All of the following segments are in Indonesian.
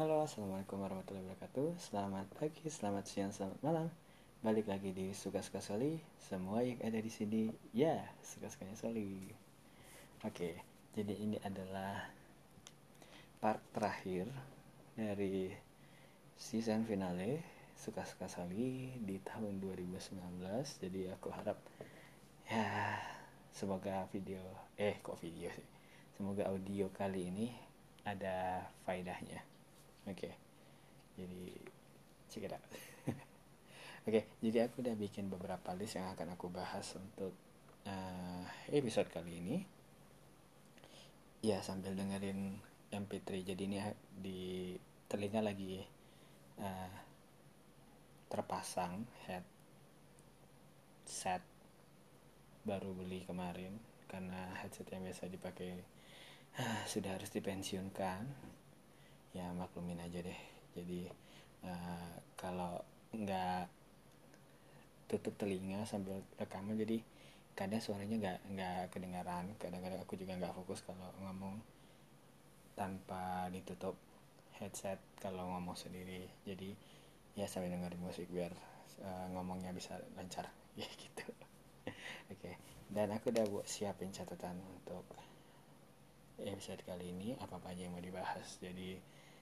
Halo, assalamualaikum warahmatullahi wabarakatuh. Selamat pagi, selamat siang, selamat malam. Balik lagi di suka-suka Soli. Semua yang ada di sini, ya suka-sukanya Soli. Oke, jadi ini adalah part terakhir dari season finale suka-suka Soli di tahun 2019. Jadi aku harap ya semoga video eh kok video sih. Semoga audio kali ini ada faedahnya oke. Okay. jadi check oke okay, jadi aku udah bikin beberapa list yang akan aku bahas untuk uh, episode kali ini. Ya sambil dengerin MP3 jadi ini di telinga lagi uh, terpasang head set baru beli kemarin. Karena headset yang biasa dipakai uh, sudah harus dipensiunkan ya maklumin aja deh. Jadi uh, kalau nggak tutup telinga sambil rekaman jadi kadang suaranya nggak nggak kedengaran kadang-kadang aku juga nggak fokus kalau ngomong tanpa ditutup headset kalau ngomong sendiri. Jadi ya sambil dengerin musik biar uh, ngomongnya bisa lancar. Ya gitu. Oke. Okay. dan aku udah buat siapin catatan untuk episode kali ini. Apa apa aja yang mau dibahas. Jadi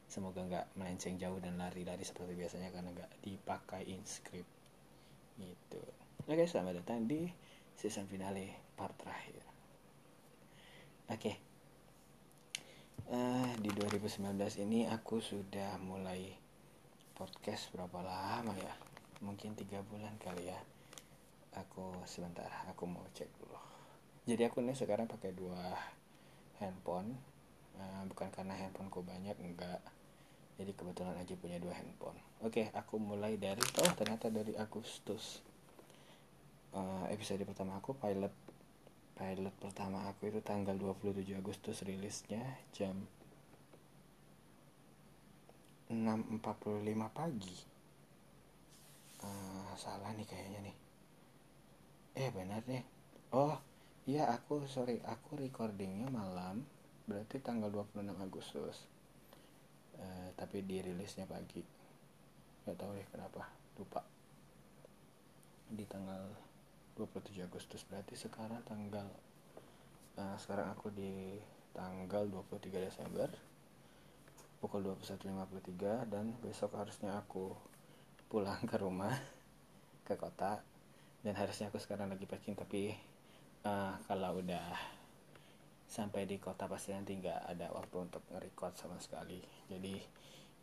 semoga nggak melenceng jauh dan lari-lari seperti biasanya karena nggak dipakai in script. Gitu. Oke selamat datang di season finale part terakhir. Oke. Uh, di 2019 ini aku sudah mulai podcast berapa lama ya? Mungkin tiga bulan kali ya. Aku sebentar aku mau cek dulu. Jadi aku nih sekarang pakai dua handphone. Uh, bukan karena handphoneku banyak enggak jadi kebetulan aja punya dua handphone. Oke aku mulai dari oh ternyata dari Agustus. Uh, episode pertama aku pilot. Pilot pertama aku itu tanggal 27 Agustus rilisnya jam 6.45 pagi. Uh, salah nih kayaknya nih. Eh benar nih. Oh iya aku sorry aku recordingnya malam berarti tanggal 26 Agustus tapi dirilisnya pagi. Nggak tahu deh kenapa. Lupa. Di tanggal 27 Agustus. Berarti sekarang tanggal uh, sekarang aku di tanggal 23 Desember. Pukul 21.53 dan besok harusnya aku pulang ke rumah ke kota. Dan harusnya aku sekarang lagi packing tapi uh, kalau udah sampai di kota pasti nanti nggak ada waktu untuk nge-record sama sekali. Jadi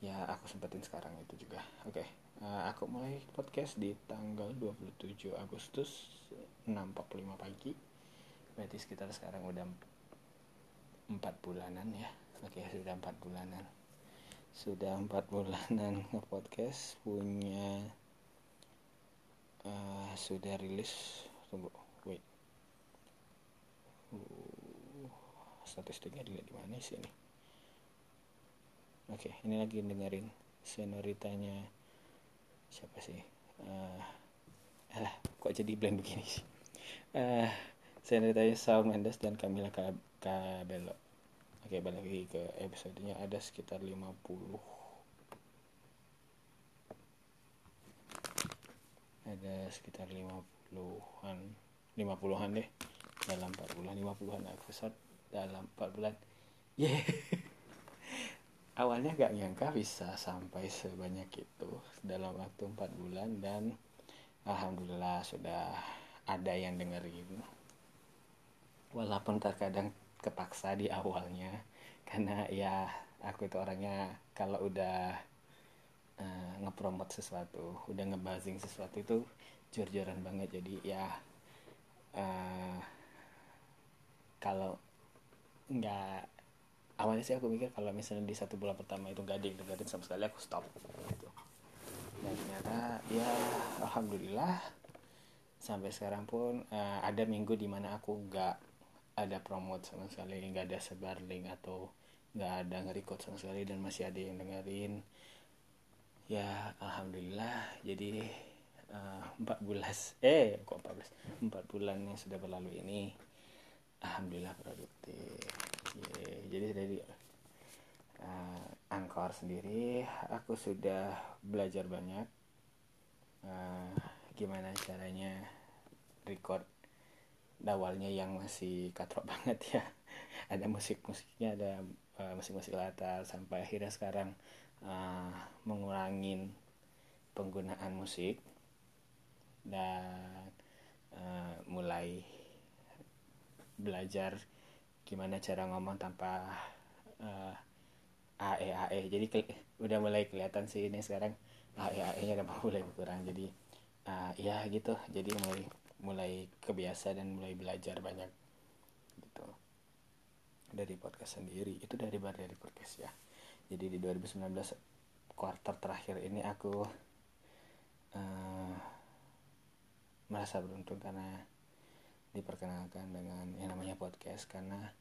ya aku sempetin sekarang itu juga. Oke okay. uh, eh, aku mulai podcast di tanggal 27 Agustus 6.45 pagi. Berarti sekitar sekarang udah empat bulanan ya. Oke okay, sudah empat bulanan. Sudah empat bulanan nge-podcast punya uh, sudah rilis. Tunggu wait. Uh, statistiknya dilihat di mana sih ini? Oke ini lagi dengerin senoritanya siapa sih? Uh, alah kok jadi blank begini sih? Uh, senoritanya Shawn Mendes dan Camila Cabello. Oke balik lagi ke episodenya. Ada sekitar 50 ada sekitar 50-an 50-an deh. Dalam 4 bulan 50-an episode dalam 4 bulan. Yeah. awalnya gak nyangka bisa sampai sebanyak itu dalam waktu 4 bulan dan alhamdulillah sudah ada yang dengerin. Walaupun terkadang kepaksa di awalnya karena ya aku itu orangnya kalau udah uh, ngepromot sesuatu udah ngebazing sesuatu itu jor-joran banget. Jadi ya uh, kalau nggak. Awalnya sih aku mikir kalau misalnya di satu bulan pertama itu gak ada yang dengerin sama sekali aku stop gitu. Dan ternyata ya alhamdulillah sampai sekarang pun uh, ada minggu di mana aku nggak ada promote sama sekali nggak ada sebar link atau nggak ada nge-record sama sekali dan masih ada yang dengerin. Ya alhamdulillah jadi uh, bulan eh kok 14 empat bulan yang sudah berlalu ini alhamdulillah produktif. Jadi dari uh, angka Anchor sendiri aku sudah belajar banyak. Uh, gimana caranya record awalnya yang masih katrok banget ya. Ada musik musiknya ada uh, musik musik latar sampai akhirnya sekarang uh, mengurangin penggunaan musik. Dan uh, mulai belajar gimana cara ngomong tanpa uh, AE AE jadi udah mulai kelihatan sih ini sekarang AE AE nya udah mulai berkurang. Jadi uh, ya gitu. Jadi mulai mulai kebiasa dan mulai belajar banyak gitu dari podcast sendiri. Itu dari bar dari podcast ya. Jadi di 2019 quarter terakhir ini aku uh, merasa beruntung karena diperkenalkan dengan yang namanya podcast. Karena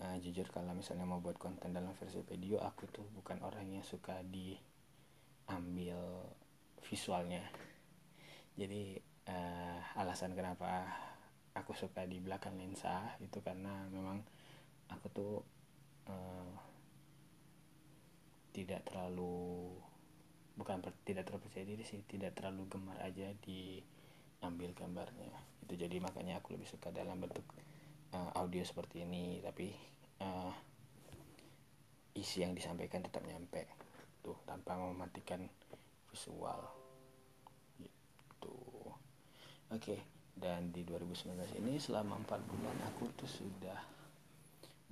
uh, jujur kalau misalnya mau buat konten dalam versi video aku tuh bukan orang yang suka diambil visualnya. Jadi uh, alasan kenapa aku suka di belakang lensa itu karena memang aku tuh uh, tidak terlalu bukan tidak terlalu percaya diri sih tidak terlalu gemar aja diambil gambarnya. Itu jadi makanya aku lebih suka dalam bentuk uh, audio seperti ini. Tapi uh, isi yang disampaikan tetap nyampe. Tuh tanpa mematikan visual. Gitu. Oke okay. dan di 2019 ini selama 4 bulan aku tuh sudah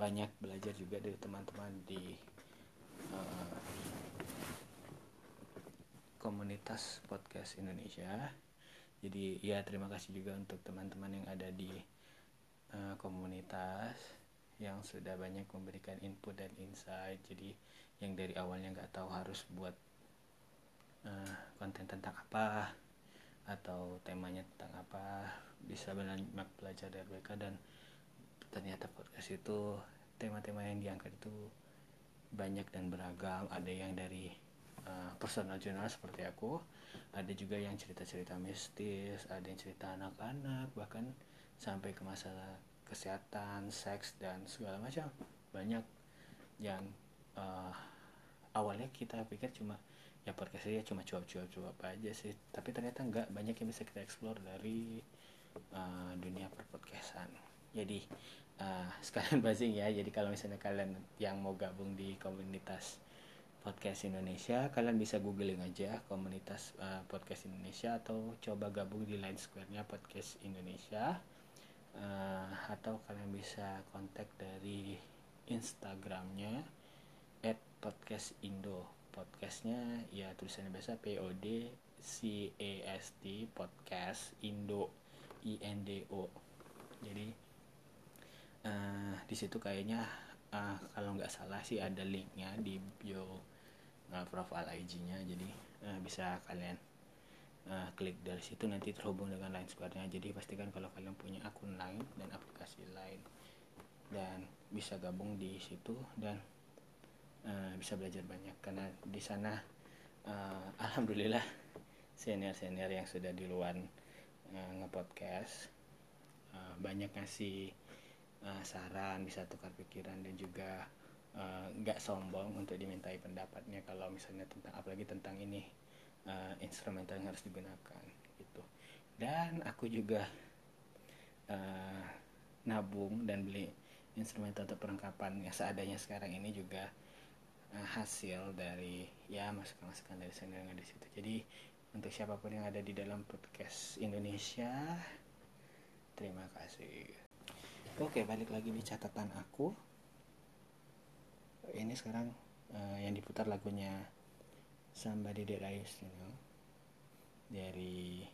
banyak belajar juga dari teman-teman di uh, komunitas podcast Indonesia jadi ya terima kasih juga untuk teman-teman yang ada di uh, komunitas yang sudah banyak memberikan input dan insight. Jadi yang dari awalnya nggak tahu harus buat uh, konten tentang apa atau temanya tentang apa bisa banyak belajar dari mereka. Dan ternyata podcast itu tema-tema yang diangkat itu banyak dan beragam. Ada yang dari uh, personal journal seperti aku. Ada juga yang cerita-cerita mistis ada yang cerita anak-anak bahkan sampai ke masalah kesehatan, seks dan segala macam. Banyak yang uh, awalnya kita pikir cuma ya podcast ya cuma cuap-cuap-cuap aja sih. Tapi ternyata enggak. Banyak yang bisa kita explore dari uh, dunia perpodcastan. Jadi uh, sekalian buzzing ya. Jadi kalau misalnya kalian yang mau gabung di komunitas podcast Indonesia. Kalian bisa googling aja komunitas uh, podcast Indonesia atau coba gabung di line square-nya podcast Indonesia. Uh, atau kalian bisa kontak dari Instagramnya at podcast Indo podcastnya ya tulisannya biasa P O D C A S T podcast Indo I N D O. Jadi uh, di situ kayaknya uh, kalau nggak salah sih ada linknya di bio uh, profile IG-nya jadi uh, bisa kalian uh, klik dari situ nanti terhubung dengan line square-nya. Jadi pastikan kalau kalian punya akun lain dan aplikasi lain dan bisa gabung di situ dan uh, bisa belajar banyak. Karena di sana uh, alhamdulillah senior senior yang sudah di luar uh, ngepodcast uh, banyak ngasih uh, saran bisa tukar pikiran dan juga nggak uh, sombong untuk dimintai pendapatnya kalau misalnya tentang apalagi tentang ini uh, instrumental yang harus digunakan gitu. Dan aku juga uh, nabung dan beli instrumental untuk perlengkapan yang seadanya sekarang ini juga uh, hasil dari ya masukan-masukan dari senior di situ. Jadi untuk siapa pun yang ada di dalam podcast Indonesia terima kasih. Oke balik lagi di catatan aku ini sekarang uh, yang diputar lagunya somebody that I used know. Dari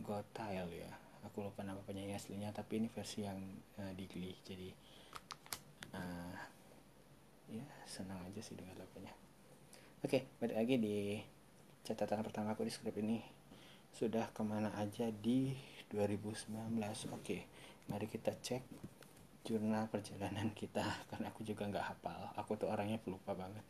Gotile ya. Aku lupa nama penyanyi aslinya tapi ini versi yang uh, di Glee jadi uh, ya senang aja sih dengan lagunya. Oke okay, balik lagi di catatan pertama aku di skrip ini. Sudah ke mana aja di 2019 oke okay, mari kita cek jurnal perjalanan kita karena aku juga nggak hafal. Aku tuh orangnya pelupa banget.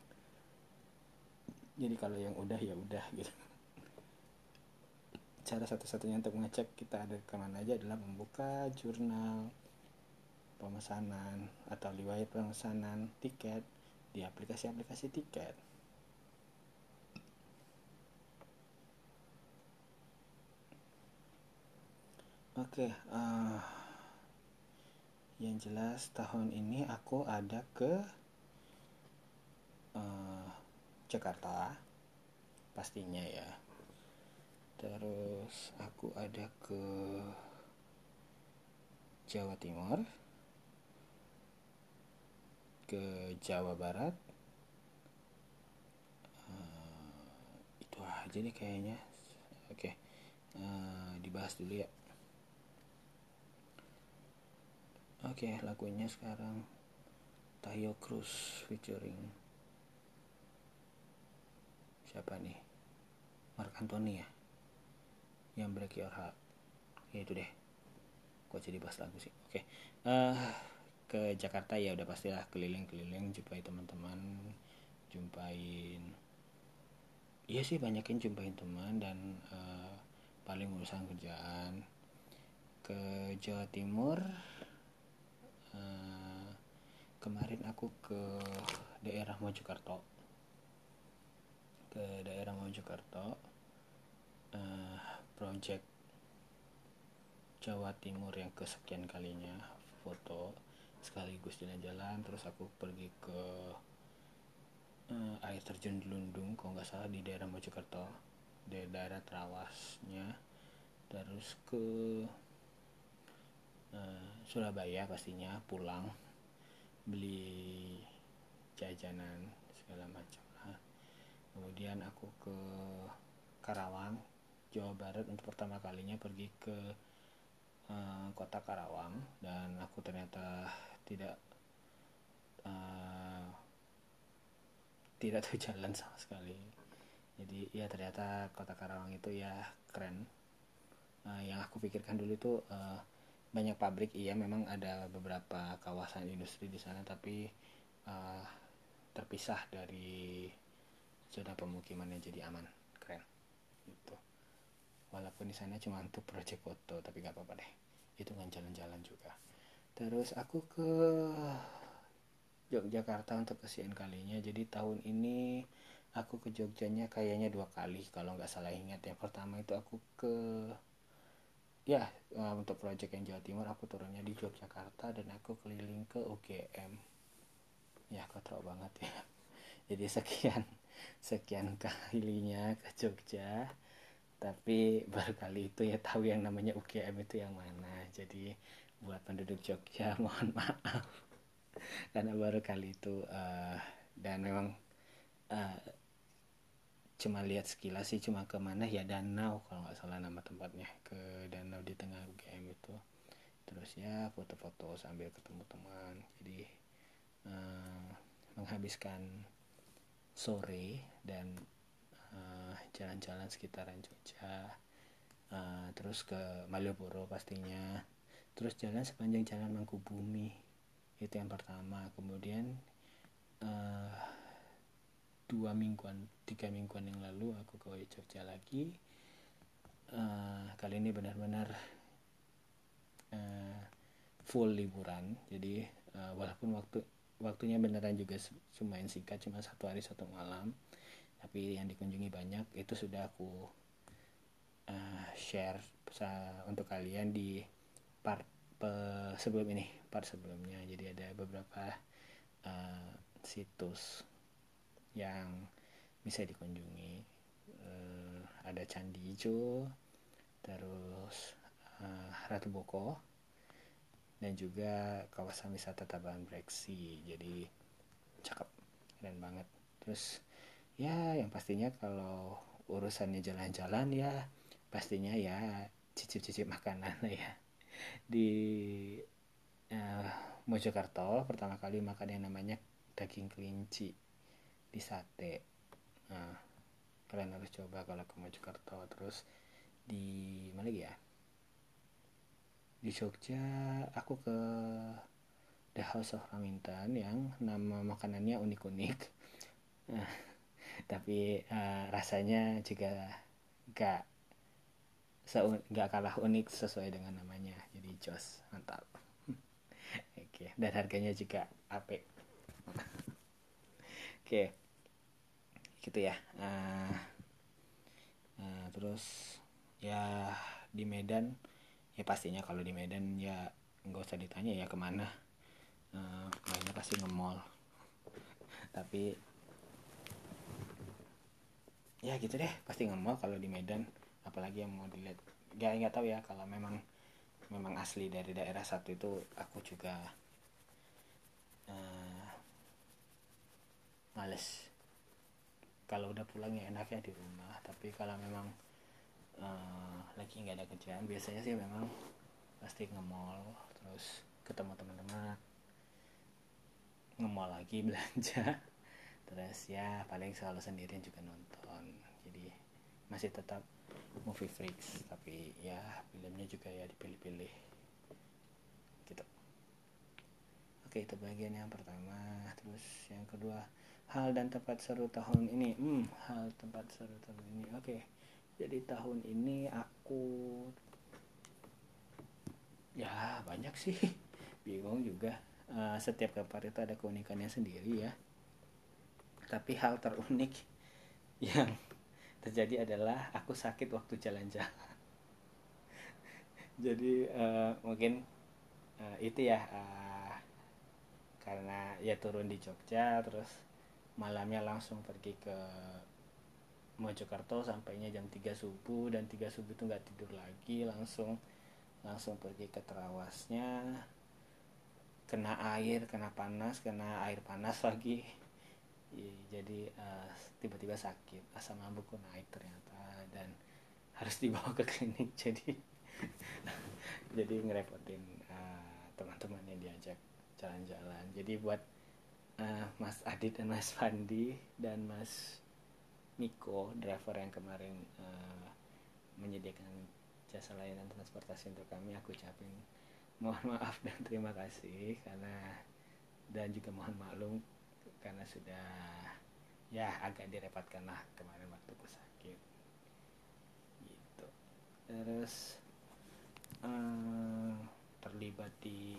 Jadi kalau yang udah ya udah gitu. Cara satu-satunya untuk mengecek kita ada ke mana aja adalah membuka jurnal pemesanan atau riwayat pemesanan tiket di aplikasi-aplikasi tiket. Oke uh, yang jelas tahun ini aku ada ke uh, Jakarta pastinya ya. Terus aku ada ke Jawa Timur ke Jawa Barat. Uh, itu aja nih kayaknya. Oke okay. uh, dibahas dulu ya oke okay, lagunya sekarang Tayo Cruz featuring siapa nih? Mark Anthony ya? Yang break your heart. Ya itu deh. Kok jadi bahas lagu sih. Oke. Okay. uh, eh, ke Jakarta ya udah pastilah. Keliling-keliling jumpai teman-teman jumpain. Iya sih banyakin jumpain teman dan uh, paling urusan kerjaan. Ke Jawa Timur uh, kemarin aku ke daerah Mojokerto. Ke daerah Mojokerto uh, project Jawa Timur yang kesekian kalinya foto sekaligus jalan-jalan terus aku pergi ke uh, air terjun Lundung kalau nggak salah di daerah Mojokerto di daerah Trawasnya. Terus ke uh, Surabaya pastinya pulang beli jajanan segala macam kemudian aku ke Karawang Jawa Barat untuk pertama kalinya pergi ke uh, kota Karawang. Dan aku ternyata tidak uh, tidak tahu jalan sama sekali. Jadi ya ternyata kota Karawang itu ya keren. Uh, yang aku pikirkan dulu itu uh, banyak pabrik iya memang ada beberapa kawasan industri di sana tapi uh, terpisah dari zona pemukimannya jadi aman keren itu walaupun di sana cuma untuk project foto tapi nggak apa-apa deh itu kan jalan-jalan juga. Terus aku ke Yogyakarta untuk kesian kalinya jadi tahun ini aku ke Jogjanya kayaknya dua kali kalau nggak salah ingat. Yang pertama itu aku ke ya eh, untuk project yang Jawa Timur aku turunnya di Yogyakarta dan aku keliling ke UGM ya kotor banget ya. Jadi sekian sekian kalinya ke Jogja. Tapi baru kali itu ya tahu yang namanya UGM itu yang mana. Jadi buat penduduk Jogja mohon maaf. Karena baru kali itu uh, dan memang uh, cuma lihat sekilas sih cuma ke mana? Ya danau kalau nggak salah nama tempatnya ke danau di tengah UGM itu. Terus ya foto-foto sambil ketemu teman. Jadi uh, menghabiskan sore dan uh, jalan-jalan sekitaran Jogja uh, terus ke Malioboro pastinya. Terus jalan sepanjang jalan Mangkubumi itu yang pertama. Kemudian uh, dua mingguan tiga mingguan yang lalu aku ke Jogja lagi. Uh, kali ini benar-benar uh, full liburan. Jadi uh, walaupun waktu waktunya beneran juga lumayan singkat cuma satu hari satu malam tapi yang dikunjungi banyak itu sudah aku uh, share untuk kalian di part sebelum ini part sebelumnya. Jadi ada beberapa uh, situs yang bisa dikunjungi. Uh, ada Candi Ijo terus uh, Ratu Boko dan juga kawasan wisata Tabanan Breksi. Jadi cakep keren banget. Terus ya yang pastinya kalau urusannya jalan-jalan ya pastinya ya cicip-cicip makanan ya. Di uh, Mojokerto pertama kali makan yang namanya daging kelinci di sate. Nah kalian harus coba kalau ke Mojokerto. Terus di mana lagi ya? Di Jogja aku ke The House of Raminten yang nama makanannya unik-unik. Tapi uh, rasanya juga gak gak kalah unik sesuai dengan namanya. Jadi jos mantap. Oke dan harganya juga apik. Oke gitu ya. Uh, uh, terus ya di Medan ya pastinya kalau di Medan ya nggak usah ditanya ya ke mana. Uh, mainnya pasti nge-mall. Tapi ya gitu deh pasti nge-mall kalau di Medan. Apalagi yang mau dilihat gak nggak tahu ya kalau memang memang asli dari daerah satu itu aku juga uh, males kalau udah pulang ya enaknya di rumah. Tapi kalau memang uh, lagi nggak ada kerjaan biasanya sih memang pasti nge-mall terus ketemu teman-teman nge-mall lagi belanja. Terus ya paling selalu sendirian juga nonton. Jadi masih tetap movie freaks tapi ya filmnya juga ya dipilih-pilih. Gitu. Oke itu bagian yang pertama. Terus yang kedua hal dan tempat seru tahun ini. Hmm hal tempat seru tahun ini. Oke jadi tahun ini aku ya banyak sih. Bingung juga. Uh, setiap kapal itu ada keunikannya sendiri ya. Tapi hal terunik yang terjadi adalah aku sakit waktu jalan-jalan. Jadi uh, mungkin uh, itu ya uh, karena ya turun di Jogja terus malamnya langsung pergi ke Mojokerto sampainya jam 3 subuh dan 3 subuh itu nggak tidur lagi langsung langsung pergi ke terawasnya kena air kena panas kena air panas lagi. Jadi uh, tiba-tiba sakit asam lambungku naik ternyata dan harus dibawa ke klinik. Jadi jadi ngerepotin uh, teman-teman yang diajak jalan-jalan. Jadi buat uh, Mas Adit dan Mas Fandi dan Mas Niko driver yang kemarin uh, menyediakan jasa layanan transportasi untuk kami aku ucapin mohon maaf dan terima kasih karena dan juga mohon maklum karena sudah ya agak direpotkan lah kemarin waktu aku sakit. Gitu. Terus uh, terlibat di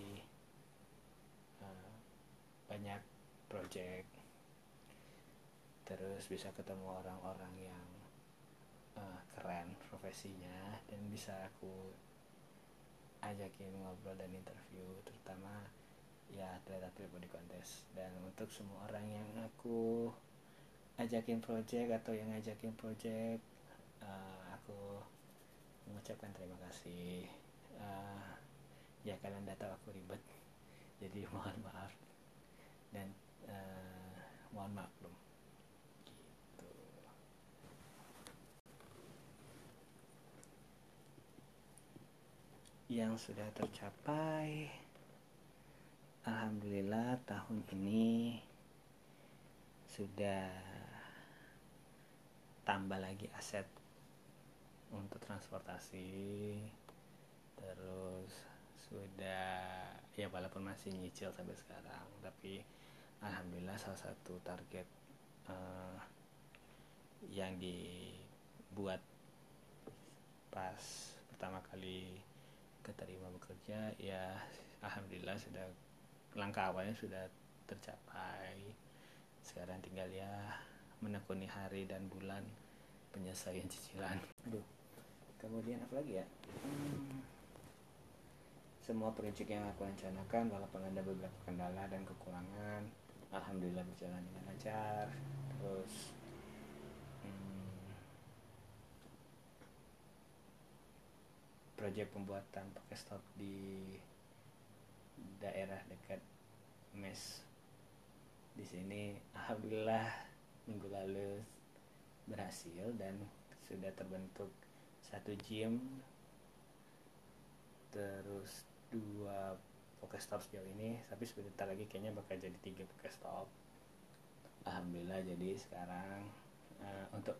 uh, banyak project. Terus bisa ketemu orang-orang yang uh, keren profesinya dan bisa aku ajakin ngobrol dan interview terutama ya atlet-atlet body contest. Dan untuk semua orang yang aku ajakin project atau yang ngajakin project uh, aku mengucapkan terima kasih. Uh, ya kalian udah tahu aku ribet jadi mohon maaf. Dan uh, mohon maklum gitu. Yang sudah tercapai Alhamdulillah tahun ini sudah tambah lagi aset untuk transportasi. Terus sudah ya walaupun masih nyicil sampai sekarang tapi alhamdulillah salah satu target uh, yang dibuat pas pertama kali keterima bekerja ya alhamdulillah sudah langkah awalnya sudah tercapai. Sekarang tinggal ya menekuni hari dan bulan penyelesaian cicilan. Aduh kemudian apa lagi ya? Hmm, semua proyek yang aku rencanakan walaupun ada beberapa kendala dan kekurangan alhamdulillah berjalan dengan lancar. Terus hmm, proyek pembuatan pakai stop di daerah dekat mes di sini alhamdulillah minggu lalu berhasil dan sudah terbentuk satu gym. Terus dua Pokestop sejauh ini tapi sebentar lagi kayaknya bakal jadi tiga Pokestop Alhamdulillah jadi sekarang uh, untuk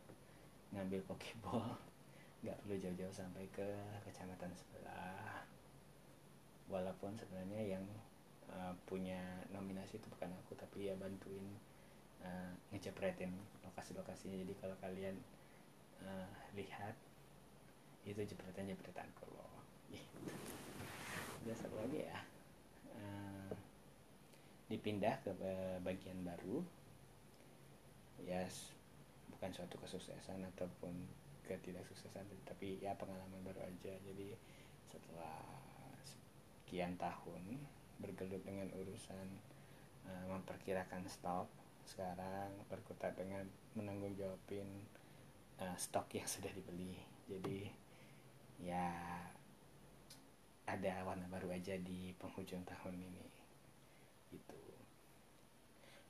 ngambil Pokeball nggak perlu jauh-jauh sampai ke kecamatan sebelah. Walaupun sebenarnya yang uh, punya nominasi itu bukan aku tapi ya bantuin uh, ngejepretin lokasi-lokasinya jadi kalau kalian uh, lihat itu jepretan-jepretan kalau gitu. udah satu lagi ya dipindah ke bagian baru. Ya bukan suatu kesuksesan ataupun ketidaksuksesan tapi ya pengalaman baru aja. Jadi setelah sekian tahun bergelut dengan urusan uh, memperkirakan stok sekarang berkutat dengan menanggung jawabin uh, stok yang sudah dibeli. Jadi ya ada warna baru aja di penghujung tahun ini. Gitu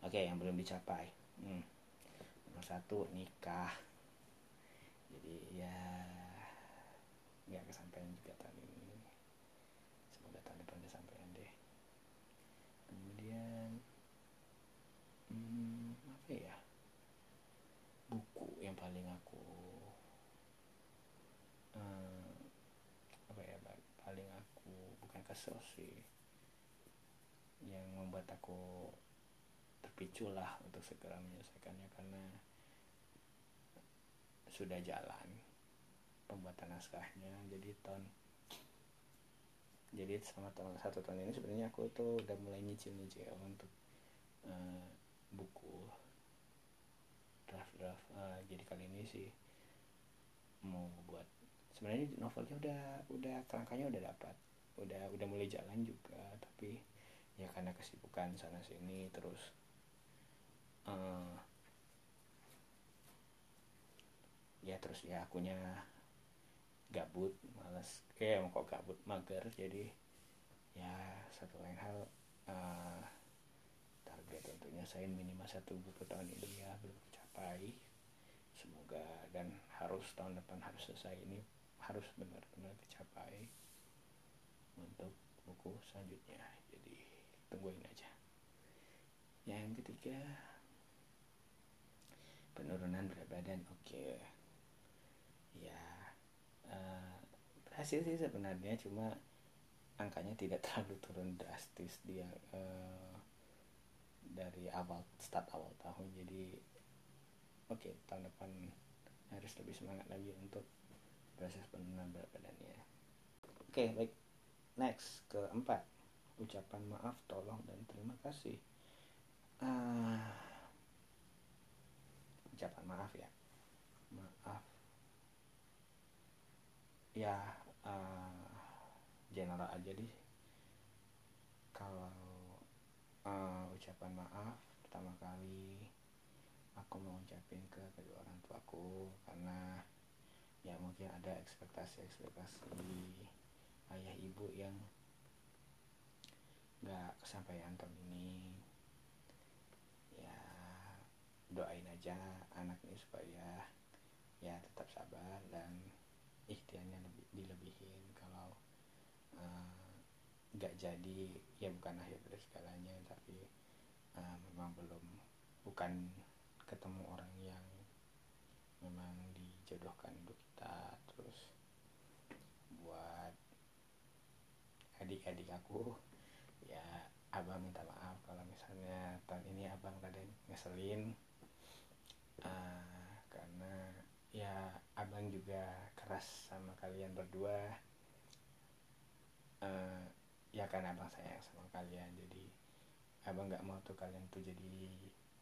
oke yang belum dicapai. Hmm. nomor satu nikah. Jadi ya nggak kesampaian juga tahun ini. Semoga tahun depan kesampaian deh. Kemudian hmm, apa ya? Buku yang paling aku hmm, apa ya paling aku bukan kesel sih yang membuat aku terpicu lah untuk segera menyelesaikannya karena sudah jalan pembuatan naskahnya. Jadi tahun jadi selama tahun satu tahun ini sebenarnya aku tuh udah mulai nyicil nyicil untuk uh, buku draft draft uh, jadi kali ini sih mau buat sebenarnya novelnya udah udah kerangkanya udah dapat udah udah mulai jalan juga. Tapi ya karena kesibukan sana sini terus uh, ya terus ya akunya gabut males. Eh kok gabut mager jadi ya satu lain hal uh, target tentunya saya minimal satu buku tahun ini ya belum tercapai. Semoga dan harus tahun depan harus selesai ini harus benar-benar tercapai untuk buku selanjutnya. Jadi tungguin aja. Yang ketiga penurunan berat badan. Oke. Okay ya uh, berhasil sih sebenarnya cuma angkanya tidak terlalu turun drastis dia uh, dari awal start awal tahun. Jadi oke okay, tahun depan harus lebih semangat lagi untuk proses penurunan berat badannya. Oke okay, baik. Next keempat. Ucapan maaf tolong dan terima kasih. Uh, ucapan maaf ya. Maaf. Ya uh, general aja deh. Kalau uh, ucapan maaf pertama kali aku mau ucapin ke kedua orang tuaku karena ya mungkin ada ekspektasi-ekspektasi ayah ibu yang nggak kesampaian tahun ini doain aja anak ini supaya ya tetap sabar dan ikhtiarnya lebih dilebihin. Kalau nggak uh, jadi ya bukan akhir dari segalanya tapi uh, memang belum bukan ketemu orang yang memang dijodohkan untuk kita. Terus buat adik-adik aku ya abang minta maaf kalau misalnya tahun ini abang rada ngeselin uh, karena ya abang juga keras sama kalian berdua. Uh, ya kan abang sayang sama kalian jadi abang nggak mau tuh kalian tuh jadi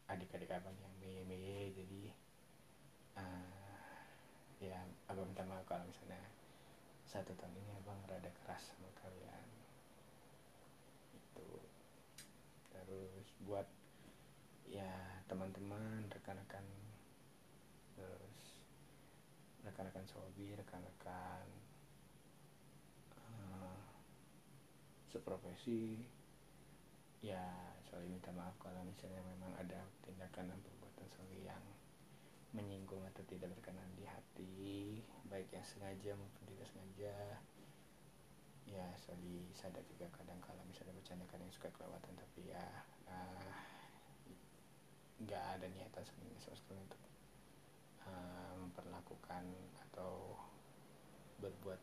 adik-adik abang yang meye meye jadi uh, ya abang minta maaf kalau misalnya satu tahun ini abang rada keras sama kalian. Itu terus buat ya teman-teman rekan-rekan rekan-rekan sobi rekan-rekan uh, seprofesi ya sorry minta maaf kalau misalnya memang ada tindakan dan perbuatan sorry yang menyinggung atau tidak berkenan di hati baik yang sengaja maupun tidak sengaja. Ya sorry sadar juga kadang kalau misalnya bercanda kadang suka kelewatan tapi ya nggak uh, ada niatan sebenarnya sama untuk memperlakukan atau berbuat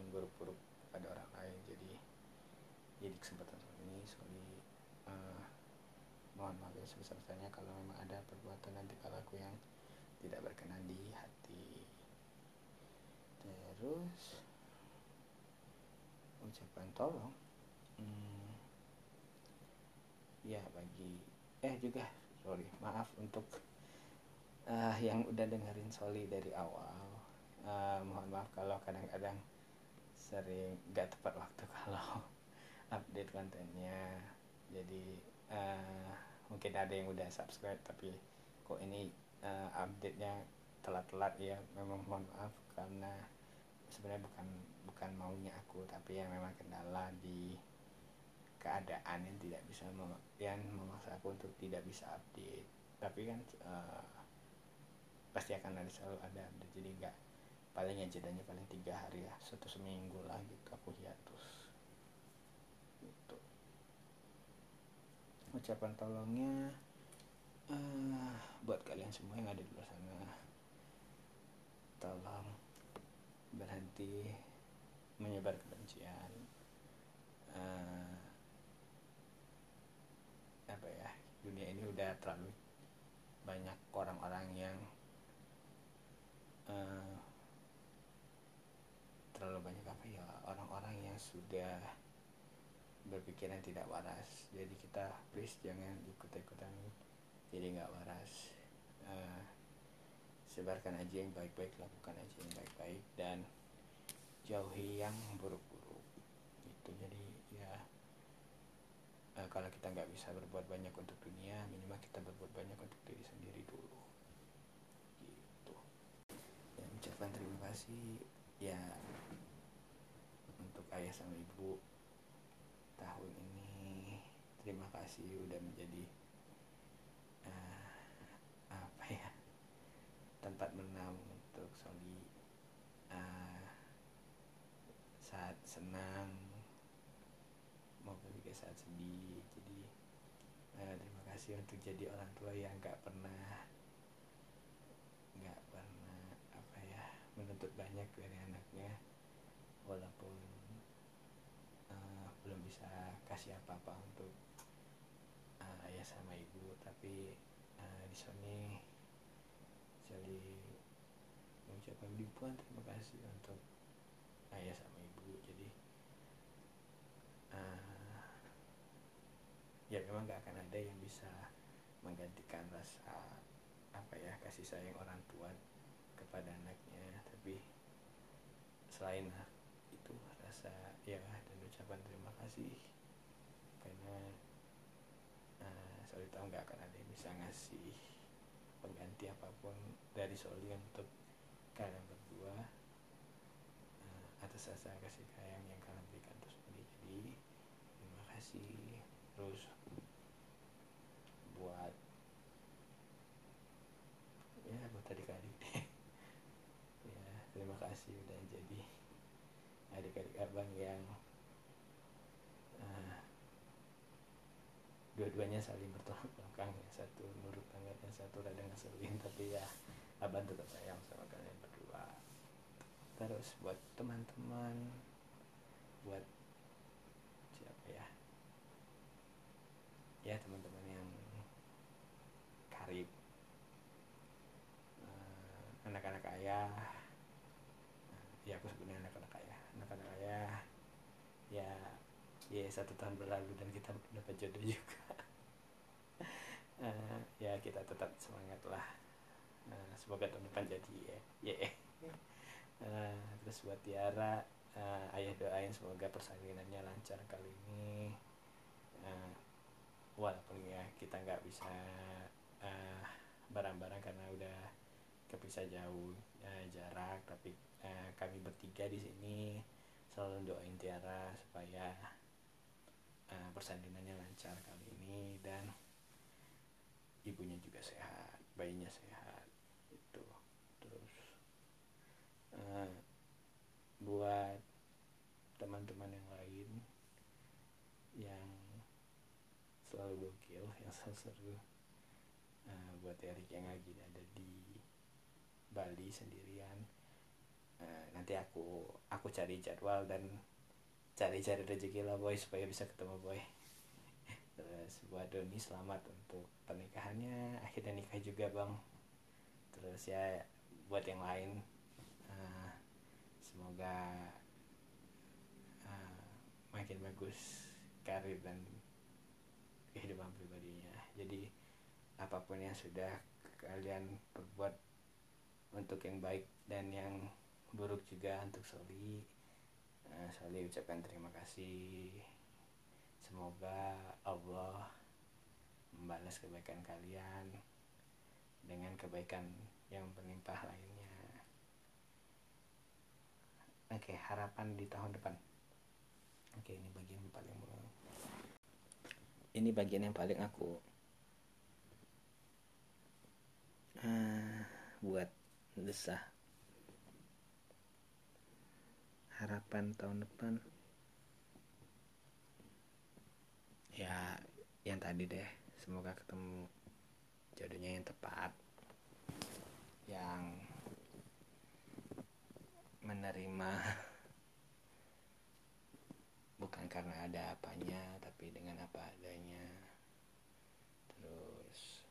yang buruk-buruk pada orang lain. Jadi jadi kesempatan ini sorry uh, mohon maaf ya sebesar-besarnya kalau memang ada perbuatan nanti kalau aku yang tidak berkenan di hati. Terus ucapan tolong hmm, ya bagi eh juga sorry maaf untuk uh, yang udah dengerin Soli dari awal uh, mohon maaf kalau kadang-kadang sering gak tepat waktu kalau update kontennya. Jadi uh, mungkin ada yang udah subscribe tapi kok ini uh, update-nya telat-telat ya memang mohon maaf karena sebenarnya bukan bukan maunya aku tapi ya memang kendala di keadaan yang tidak bisa mem yang memaksa aku untuk tidak bisa update. Tapi kan uh, pasti akan ada selalu ada jadi enggak paling ya jedanya paling tiga hari ya satu seminggu lah gitu aku hiatus gitu. Ucapan tolongnya uh, buat kalian semua yang ada di luar sana. Tolong berhenti menyebar kebencian. Uh, apa ya dunia ini udah terlalu banyak orang-orang yang terlalu banyak apa ya orang-orang yang sudah berpikiran tidak waras. Jadi kita please jangan ikut-ikutan jadi nggak waras. Uh, sebarkan aja yang baik-baik lakukan aja yang baik-baik dan jauhi yang buruk-buruk. Itu jadi ya uh, kalau kita nggak bisa berbuat banyak untuk dunia minimal kita berbuat banyak untuk diri sendiri dulu gitu ya ucapkan terima kasih ya untuk ayah sama ibu tahun ini. Terima kasih udah menjadi uh, apa ya tempat menam untuk Soli uh, saat senang maupun juga saat sedih. Jadi uh, terima kasih untuk jadi orang tua yang nggak pernah nggak pernah apa ya menuntut banyak dari anaknya walaupun belum bisa kasih apa-apa untuk uh, ayah sama ibu tapi uh, di sini jadi mengucapkan ribuan terima kasih untuk ayah sama ibu. Jadi uh, ya memang gak akan ada yang bisa menggantikan rasa apa ya kasih sayang orang tua kepada tapi selain itu rasa ya ucapan terima kasih. Karena uh, Soli tahu nggak akan ada yang bisa ngasih pengganti apa pun dari Soli untuk kalian berdua uh, atas rasa kasih sayang yang kalian berikan terus Soli jadi terima kasih terus buat ya buat adik-adik ya terima kasih udah jadi adik-adik abang yang dua-duanya saling bertolak belakang yang satu nurut banget yang satu rada ngeselin tapi ya abang tetap sayang sama kalian berdua. Terus buat teman-teman buat siapa ya? Ya teman-teman yang karib anak-anak ayah ya aku sebenarnya anak-anak ayah anak-anak ayah ya ya satu tahun berlalu dan kita dapat jodoh juga. Uh, ya kita tetap semangat lah. Uh, semoga tahun depan jadi ya. Yeah. uh, terus buat Tiara uh, ayah doain semoga persalinannya lancar kali ini. Uh, walaupun ya kita nggak bisa uh, barang-barang karena udah kepisah jauh uh, jarak tapi uh, kami bertiga di sini selalu doain Tiara supaya uh, persandinannya lancar kali ini dan ibunya juga sehat bayinya sehat itu terus uh, buat teman-teman yang lain yang selalu gokil yang selalu uh, buat Erik yang lagi ada di Bali sendirian nanti aku aku cari jadwal dan cari-cari rezeki lah boy supaya bisa ketemu boy. Terus buat Doni selamat untuk pernikahannya. Akhirnya nikah juga bang. Terus ya buat yang lain uh, semoga uh, makin bagus karir dan kehidupan pribadinya. Jadi apa pun yang sudah kalian perbuat untuk yang baik dan yang buruk juga untuk Soli uh, Soli ucapkan terima kasih. Semoga Allah membalas kebaikan kalian dengan kebaikan yang berlimpah lainnya. Oke harapan di tahun depan. Oke ini bagian yang paling ini bagian yang paling aku uh, buat desah harapan tahun depan? Ya yang tadi deh semoga ketemu jodohnya yang tepat yang menerima. Bukan karena ada apanya tapi dengan apa adanya. Terus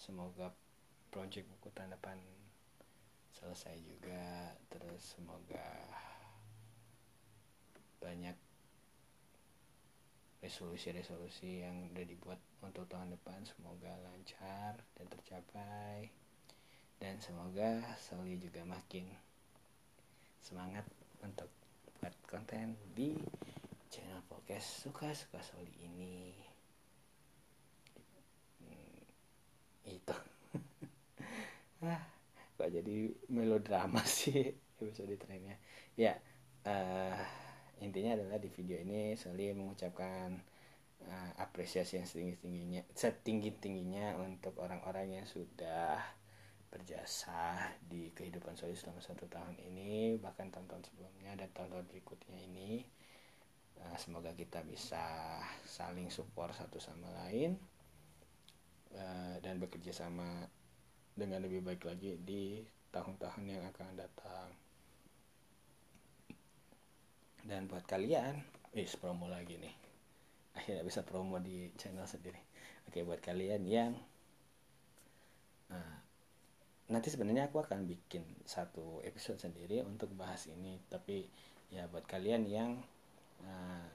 semoga project buku tahun depan selesai juga. Terus semoga banyak resolusi-resolusi yang udah dibuat untuk tahun depan. Semoga lancar dan tercapai. Dan semoga Soli juga makin semangat untuk buat konten di channel podcast suka-suka Soli ini. Hmm, itu. Ah kok jadi melodrama sih episode trennya ya uh, intinya adalah di video ini Soli mengucapkan uh, apresiasi yang setinggi tingginya setinggi tingginya untuk orang-orang yang sudah berjasa di kehidupan Soli selama satu tahun ini bahkan tahun-tahun sebelumnya dan tahun-tahun berikutnya ini. Uh, semoga kita bisa saling support satu sama lain uh, dan bekerja sama dengan lebih baik lagi di tahun-tahun yang akan datang dan buat kalian wis promo lagi nih. Akhirnya bisa promo di channel sendiri. Oke buat kalian yang uh, nanti sebenarnya aku akan bikin satu episode sendiri untuk bahas ini. Tapi ya buat kalian yang uh,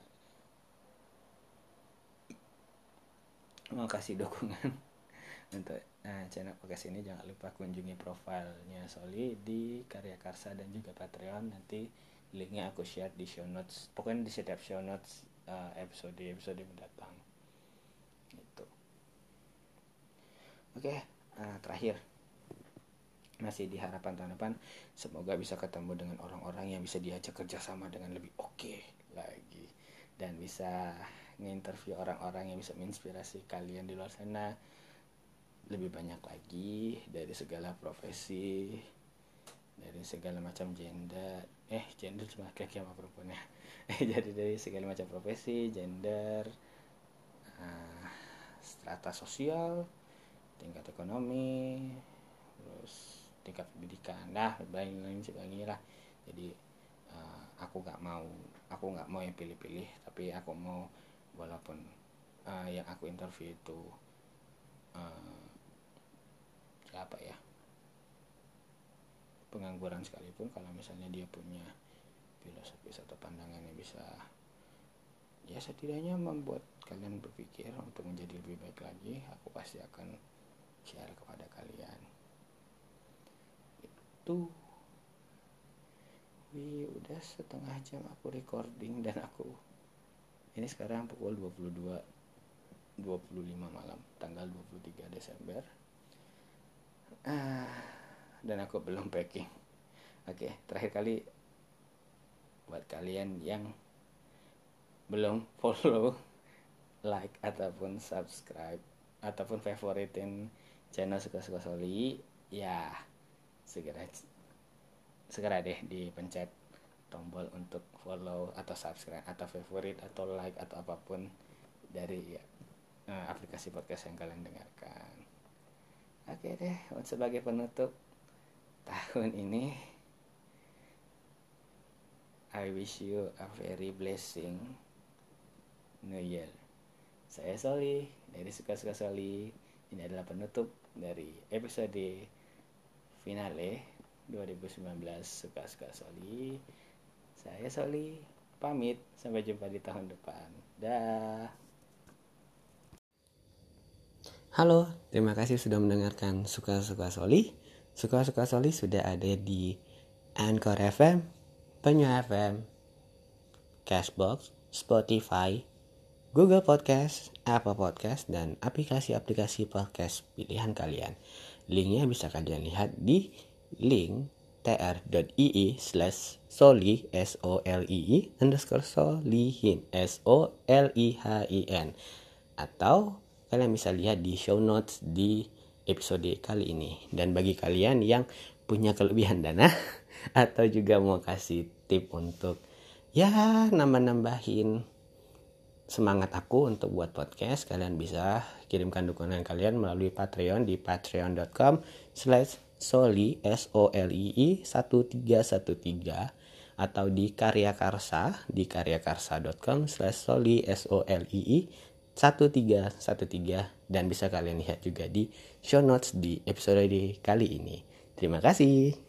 mau kasih dukungan untuk uh, channel podcast ini jangan lupa kunjungi profilnya Soli di Karya Karsa dan juga Patreon. Nanti linknya aku share di show notes. Pokoknya di setiap show notes uh, episode episode mendatang itu oke okay, uh, terakhir. Masih di harapan tahun depan semoga bisa ketemu dengan orang-orang yang bisa diajak kerjasama dengan lebih oke okay lagi. Dan bisa nginterview orang-orang yang bisa menginspirasi kalian di luar sana lebih banyak lagi dari segala profesi dari segala macam gender eh gender cuma laki sama perempuan ya. Jadi dari segala macam profesi gender uh, strata sosial tingkat ekonomi terus tingkat pendidikan. Nah lain lain sebagainya lah. Jadi uh, aku nggak mau aku nggak mau yang pilih-pilih tapi aku mau walaupun uh, yang aku interview itu uh, siapa ya pengangguran sekalipun kalau misalnya dia punya filosofi atau pandangan yang bisa ya setidaknya membuat kalian berpikir untuk menjadi lebih baik lagi aku pasti akan share kepada kalian. Itu. Wih udah setengah jam aku recording dan aku ini sekarang pukul 22 25 malam tanggal 23 Desember. Ah dan aku belum packing. Oke terakhir kali buat kalian yang belum follow like ataupun subscribe ataupun favoritin channel suka-suka soli ya segera segera deh dipencet tombol untuk follow atau subscribe atau favorit atau like atau apa pun dari ya, aplikasi podcast yang kalian dengarkan. Oke deh sebagai penutup tahun ini I wish you a very blessing New Year. Saya Soli dari Suka-Suka Soli. Ini adalah penutup dari episode finale 2019 Suka-Suka Soli. Saya Soli pamit sampai jumpa di tahun depan. Dah. Halo, terima kasih sudah mendengarkan Suka-Suka Soli. Suka-Suka Soli sudah ada di Anchor FM, Penyu FM, Cashbox, Spotify, Google Podcast, Apple Podcast, dan aplikasi-aplikasi podcast pilihan kalian. Linknya bisa kalian lihat di link tr.ii slash soli s o l i i underscore solihin s o l i h i n atau kalian bisa lihat di show notes di episode kali ini. Dan bagi kalian yang punya kelebihan dana atau juga mau kasih tip untuk ya nambah-nambahin semangat aku untuk buat podcast kalian bisa kirimkan dukungan kalian melalui Patreon di patreon.com slash soli s o l i i 1313 atau di karya karsa di karyakarsa.com slash soli s o l i i 1313 dan bisa kalian lihat juga di show notes di episode kali ini. Terima kasih.